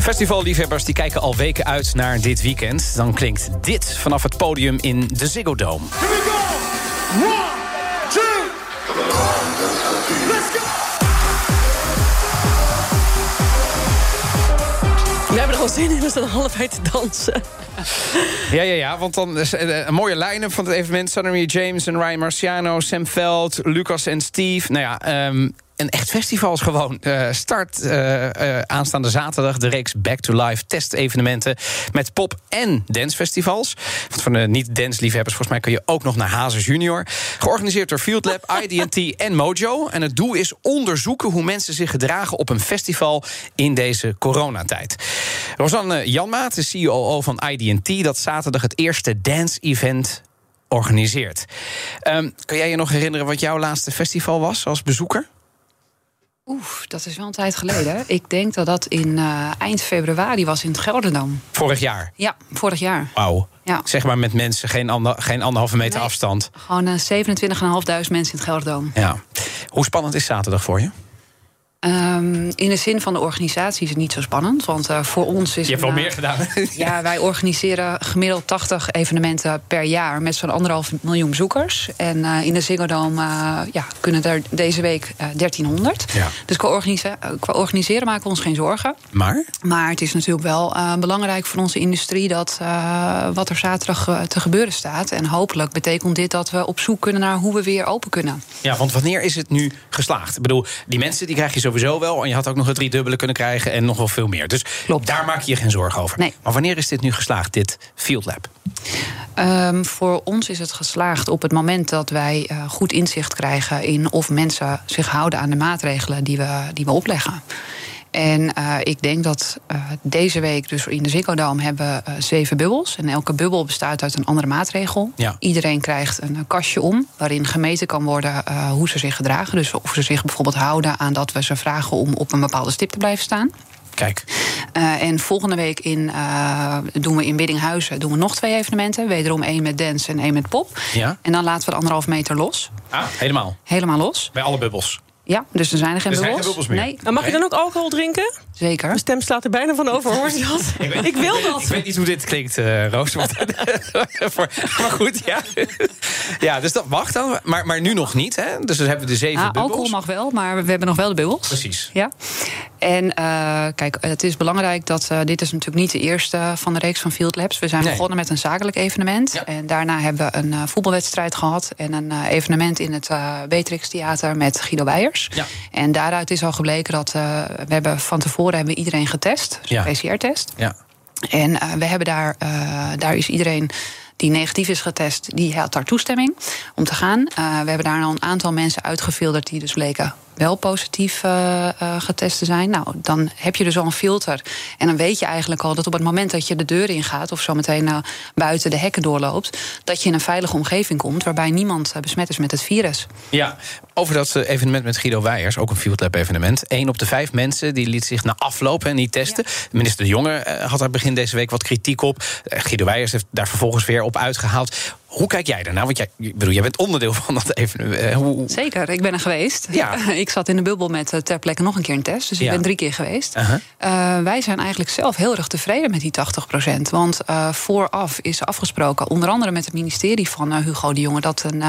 Festivalliefhebbers die kijken al weken uit naar dit weekend. Dan klinkt dit vanaf het podium in de Ziggo Dome. We hebben er al zin in, we staan allebei te dansen. Ja, ja, ja, want dan is eh, een mooie line-up van het evenement. Sunny James en Ryan Marciano, Sam Veld, Lucas en Steve. Nou ja, ehm, een echt festival is gewoon. Uh, start uh, uh, aanstaande zaterdag de reeks Back to Life testevenementen... met pop- en dancefestivals. Want van de niet-dance-liefhebbers, volgens mij kun je ook nog naar Hazes Junior. Georganiseerd door Field Lab, IDT en Mojo. En het doel is onderzoeken hoe mensen zich gedragen op een festival... in deze coronatijd. Rosanne Janmaat, de CEO van IDT... dat zaterdag het eerste dance-event organiseert. Um, kun jij je nog herinneren wat jouw laatste festival was als bezoeker? Oef, dat is wel een tijd geleden. Ik denk dat dat in uh, eind februari was in het Gelderdam. Vorig jaar? Ja, vorig jaar. Wauw. Ja. Zeg maar met mensen, geen, ander, geen anderhalve meter nee, afstand. Gewoon uh, 27.500 mensen in het Gelderdam. Ja. Hoe spannend is zaterdag voor je? Um, in de zin van de organisatie is het niet zo spannend. Want uh, voor ons is. Je hebt wel meer gedaan. ja, wij organiseren gemiddeld 80 evenementen per jaar met zo'n anderhalf miljoen bezoekers. En uh, in de Ziggo Dome uh, ja, kunnen er deze week 1300. Ja. Dus qua, organise qua, organiseren maken we ons geen zorgen. Maar? Maar het is natuurlijk wel belangrijk voor onze industrie dat wat er zaterdag te gebeuren staat. En hopelijk betekent dit dat we op zoek kunnen naar hoe we weer open kunnen. Ja, want wanneer is het nu geslaagd? Ik bedoel, die mensen die krijg je sowieso wel. En je had ook nog het driedubbele kunnen krijgen en nog wel veel meer. Dus Klopt. daar maak je je geen zorgen over. Nee. Maar wanneer is dit nu geslaagd, dit Field Lab? Um, voor ons is het geslaagd op het moment dat wij uh, goed inzicht krijgen in of mensen zich houden aan de maatregelen die we, die we opleggen. En uh, ik denk dat uh, deze week, dus in de Ziggo Dome, hebben we uh, zeven bubbels. En elke bubbel bestaat uit een andere maatregel. Ja. Iedereen krijgt een kastje om, waarin gemeten kan worden hoe ze zich gedragen. Dus of ze zich bijvoorbeeld houden aan dat we ze vragen om op een bepaalde stip te blijven staan. Kijk. Uh, en volgende week in, uh, doen we in Biddinghuizen doen we nog twee evenementen. Wederom één met dance en één met pop. Ja. En dan laten we de anderhalf meter los. Ah, helemaal? Helemaal los. Bij alle bubbels? Ja, dus er zijn er geen er bubbels. Zijn geen bubbels meer. Nee. En mag je dan ook alcohol drinken? Zeker. Mijn stem slaat er bijna van over, hoor je dat? ik, weet, ik wil dat. Ik weet niet hoe dit klinkt, uh, Roos. maar goed, ja. ja, dus dat mag dan. Maar, maar nu nog niet, hè? Dus dan hebben we de zeven ah, bubbels. Alcohol mag wel, maar we hebben nog wel de bubbels. Precies. Ja. En uh, kijk, het is belangrijk dat uh, dit is natuurlijk niet de eerste van de reeks van Field Labs. We zijn nee. begonnen met een zakelijk evenement. Ja. En daarna hebben we een uh, voetbalwedstrijd gehad. En een evenement in het Beatrix Theater met Guido Weijers. Ja. En daaruit is al gebleken dat we hebben van tevoren hebben we iedereen getest. Dus ja. een PCR-test. Ja. En we hebben daar, daar is iedereen die negatief is getest, die had daar toestemming om te gaan. Uh, we hebben daar al een aantal mensen uitgefilterd die dus bleken wel positief uh, uh, getest te zijn. Nou, dan heb je dus al een filter. En dan weet je eigenlijk al dat op het moment dat je de deur ingaat... of zometeen uh, buiten de hekken doorloopt... dat je in een veilige omgeving komt... waarbij niemand besmet is met het virus. Ja, over dat evenement met Guido Weijers, ook een Field Lab evenement. Eén op de vijf mensen die liet zich na afloop en niet testen. Ja. Minister De Jonge had daar begin deze week wat kritiek op. Guido Weijers heeft daar vervolgens weer op uitgehaald. Hoe kijk jij daarna? Want jij, bedoel, jij bent onderdeel van dat evenement. Hoe... Zeker, ik ben er geweest. Ja. ik zat in de bubbel met ter plekke nog een keer een test. Dus ik ja. ben drie keer geweest. Uh -huh. uh, wij zijn eigenlijk zelf heel erg tevreden met die 80 procent. Want uh, vooraf is afgesproken, onder andere met het ministerie van Hugo de Jonge... dat een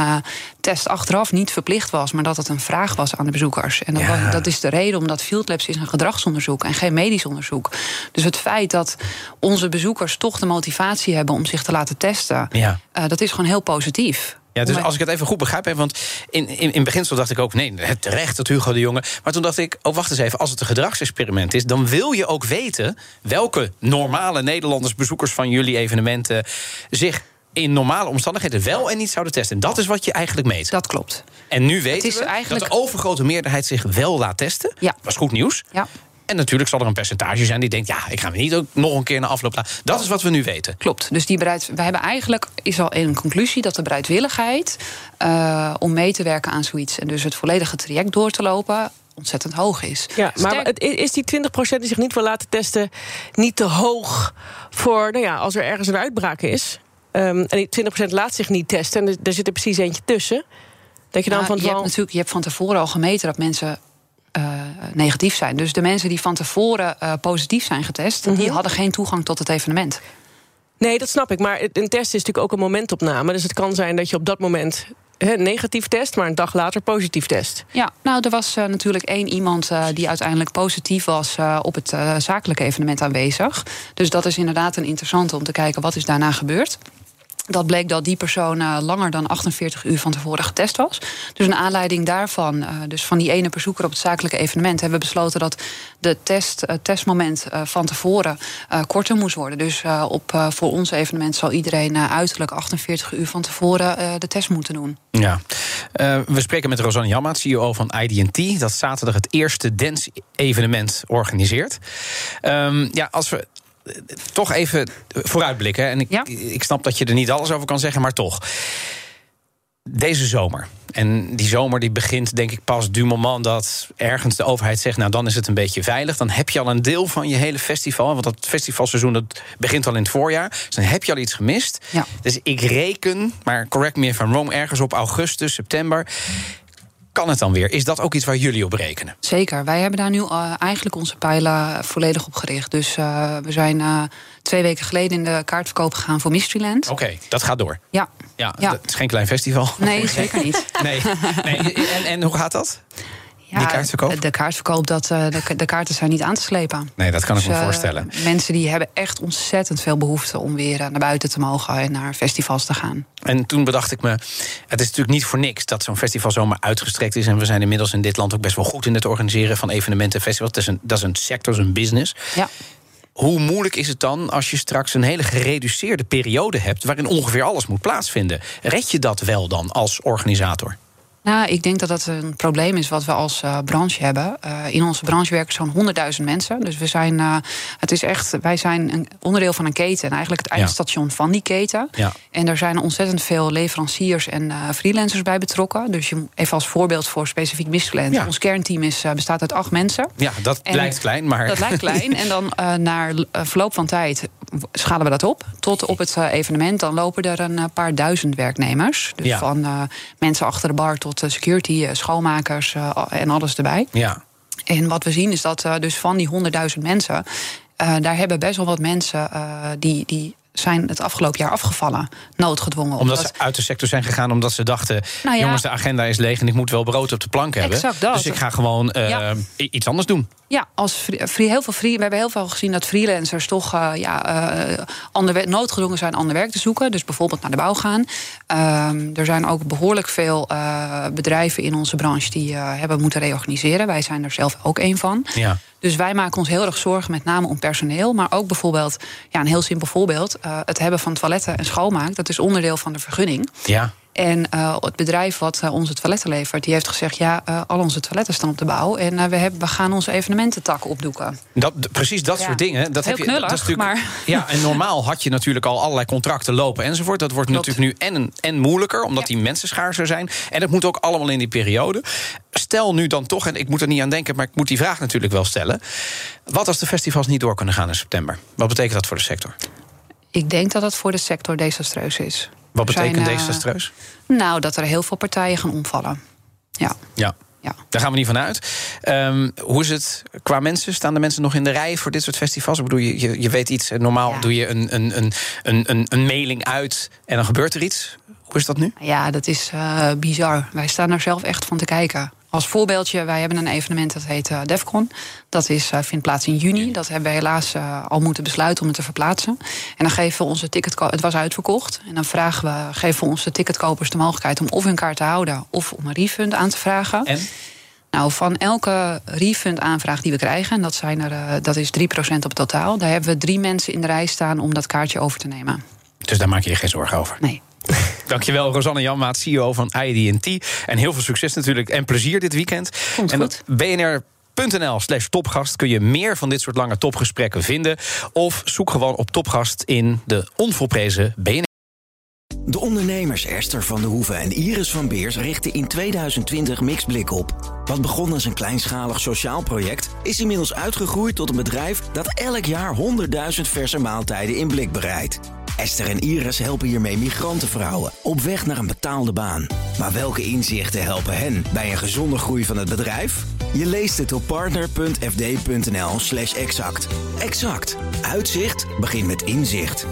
test achteraf niet verplicht was, maar dat het een vraag was aan de bezoekers. En dat, ja. was, dat is de reden omdat Field Labs is een gedragsonderzoek en geen medisch onderzoek. Dus het feit dat onze bezoekers toch de motivatie hebben om zich te laten testen... Ja. dat is gewoon heel positief. Ja, dus als ik het even goed begrijp, hè, want in, in, in beginsel dacht ik ook... nee, het terecht dat Hugo de Jonge... maar toen dacht ik, oh, wacht eens even, als het een gedragsexperiment is... dan wil je ook weten welke normale Nederlanders... bezoekers van jullie evenementen zich in normale omstandigheden wel en niet zouden testen. En dat is wat je eigenlijk meet. Dat klopt. En nu weten we eigenlijk... dat de overgrote meerderheid zich wel laat testen. Ja. Dat is goed nieuws. Ja. En natuurlijk zal er een percentage zijn die denkt... ja, ik ga me niet ook nog een keer naar afloop laten. Dat is wat we nu weten. Klopt. Dus die bereid, we hebben eigenlijk is al een conclusie dat de bereidwilligheid uh, om mee te werken aan zoiets en dus het volledige traject door te lopen ontzettend hoog is. Ja, maar het, is die 20% die zich niet wil laten testen niet te hoog voor, nou ja, als er ergens een uitbraak is? Um, en die 20% laat zich niet testen en er, zit er precies eentje tussen. Dat je dan nou, van je, hebt natuurlijk, je hebt van tevoren al gemeten dat mensen uh, negatief zijn. Dus de mensen die van tevoren uh, positief zijn getest, mm -hmm. die hadden geen toegang tot het evenement. Nee, dat snap ik. Maar een test is natuurlijk ook een momentopname. Dus het kan zijn dat je op dat moment negatief test, maar een dag later positief test. Ja, nou, er was uh, natuurlijk één iemand uh, die uiteindelijk positief was uh, op het zakelijke evenement aanwezig. Dus dat is inderdaad een interessante om te kijken wat is daarna gebeurd. Dat bleek dat die persoon uh, langer dan 48 uur van tevoren getest was. Dus een aanleiding daarvan, uh, dus van die ene bezoeker op het zakelijke evenement, hebben we besloten dat de test, uh, testmoment van tevoren korter moest worden. Dus op, voor ons evenement zal iedereen uiterlijk 48 uur van tevoren de test moeten doen. Ja, we spreken met Rosanne Jammaat, CEO van IDT, dat zaterdag het eerste dance-evenement organiseert. Um, ja, als we toch even vooruitblikken. En ik, ja? ik snap dat je er niet alles over kan zeggen, maar toch. Deze zomer. En die zomer die begint denk ik pas du moment dat ergens de overheid zegt... nou, dan is het een beetje veilig. Dan heb je al een deel van je hele festival. Want dat festivalseizoen dat begint al in het voorjaar. Dus dan heb je al iets gemist. Ja. Dus ik reken, maar correct me if I'm wrong... ergens op augustus, september kan het dan weer? Is dat ook iets waar jullie op rekenen? Zeker. Wij hebben daar nu uh, eigenlijk onze pijlen volledig op gericht. Dus uh, we zijn uh, twee weken geleden in de kaartverkoop gegaan voor Mysteryland. Oké, okay, dat gaat door. Ja. ja. Ja, Het is geen klein festival. Nee, zeker niet. nee. nee. En, en hoe gaat dat? Ja, die kaartverkoop? De kaartverkoop, dat, de, de kaarten zijn niet aan te slepen. Nee, dat kan ik dus, me voorstellen. Mensen die hebben echt ontzettend veel behoefte om weer naar buiten te mogen en naar festivals te gaan. En toen bedacht ik me, het is natuurlijk niet voor niks dat zo'n festival zomaar uitgestrekt is. En we zijn inmiddels in dit land ook best wel goed in het organiseren van evenementen en festivals. Dat is een, dat is een sector, dat is een business. Ja. Hoe moeilijk is het dan als je straks een hele gereduceerde periode hebt waarin ongeveer alles moet plaatsvinden? Red je dat wel dan als organisator? Nou, ik denk dat dat een probleem is wat we als uh, branche hebben. Uh, in onze branche werken zo'n 100.000 mensen. Dus we zijn, uh, het is echt, wij zijn een onderdeel van een keten. En eigenlijk het eindstation ja. van die keten. Ja. En er zijn ontzettend veel leveranciers en freelancers bij betrokken. Dus je, even als voorbeeld voor specifiek Mysteryland. Ja. Ons kernteam is, bestaat uit acht mensen. Ja, dat en lijkt klein, maar... Dat lijkt klein. En dan naar verloop van tijd schalen we dat op. Tot op het evenement. Dan lopen er een paar duizend werknemers. Dus Ja. van mensen achter de bar tot tot security, schoonmakers en alles erbij. Ja. En wat we zien is dat dus van die 100.000 mensen, uh, daar hebben best wel wat mensen uh, die, die zijn het afgelopen jaar afgevallen, noodgedwongen. Omdat, omdat, ze uit de sector zijn gegaan, omdat ze dachten... Nou ja, jongens, de agenda is leeg en ik moet wel brood op de plank hebben. Dat. Dus ik ga gewoon uh, ja. iets anders doen. Ja, als free, heel veel free, we hebben heel veel gezien dat freelancers toch uh, ja, uh, ander, noodgedwongen zijn ander werk te zoeken. Dus bijvoorbeeld naar de bouw gaan. Uh, er zijn ook behoorlijk veel bedrijven in onze branche die hebben moeten reorganiseren. Wij zijn er zelf ook een van. Ja. Dus wij maken ons heel erg zorgen, met name om personeel. Maar ook bijvoorbeeld, ja, een heel simpel voorbeeld: uh, het hebben van toiletten en schoonmaak. Dat is onderdeel van de vergunning. Ja. En uh, het bedrijf wat uh, onze toiletten levert, die heeft gezegd: ja, uh, al onze toiletten staan op de bouw. En we, hebben, we gaan onze evenemententak opdoeken. Dat, precies dat ja. soort dingen. Dat Heel heb je, knullig, dat is natuurlijk, maar... Ja, en normaal had je natuurlijk al allerlei contracten lopen enzovoort. Dat wordt Klopt. natuurlijk nu en, en moeilijker, omdat Ja. die mensen schaarser zijn. En dat moet ook allemaal in die periode. Stel nu dan toch, en ik moet er niet aan denken, maar ik moet die vraag natuurlijk wel stellen. Wat als de festivals niet door kunnen gaan in september? Wat betekent dat voor de sector? Ik denk dat dat voor de sector desastreus is. Wat zijn, betekent eh, desastreus? Nou, dat er heel veel partijen gaan omvallen. Ja, Ja. ja. Daar gaan we niet van uit. Ehm, hoe is het qua mensen? Staan de mensen nog in de rij voor dit soort festivals? Ik bedoel, je, je, weet iets. Normaal Ja. doe je een, een, een, een, een, een mailing uit en dan gebeurt er iets. Hoe is dat nu? Ja, dat is eh, bizar. Wij staan er zelf echt van te kijken. Als voorbeeldje, wij hebben een evenement dat heet eh, DEFCON. Dat is, eh, vindt plaats in juni. Dat hebben we helaas eh, al moeten besluiten om het te verplaatsen. En dan geven we onze ticketko- Het was uitverkocht. En dan vragen we, geven we onze ticketkopers de mogelijkheid om of hun kaart te houden of om een refund aan te vragen. En? Nou, van elke refund-aanvraag die we krijgen, en dat, zijn er, dat is 3% op totaal, daar hebben we drie mensen in de rij staan om dat kaartje over te nemen. Dus daar maak je je geen zorgen over. Nee. Dankjewel, Rosanne Janmaat, CEO van ID&T. En heel veel succes natuurlijk en plezier dit weekend. Komt en goed. dat bnr.nl slash topgast kun je meer van dit soort lange topgesprekken vinden. Of zoek gewoon op topgast in de onvolprezen BNR. De ondernemers Esther van de Hoeven en Iris van Beers richten in 2020 Mixblik op. Wat begon als een kleinschalig sociaal project... is inmiddels uitgegroeid tot een bedrijf dat elk jaar 100.000 verse maaltijden in blik bereidt. Esther en Iris helpen hiermee migrantenvrouwen op weg naar een betaalde baan. Maar welke inzichten helpen hen bij een gezonde groei van het bedrijf? Je leest het op partner.fd.nl slash exact. Exact. Uitzicht begint met inzicht.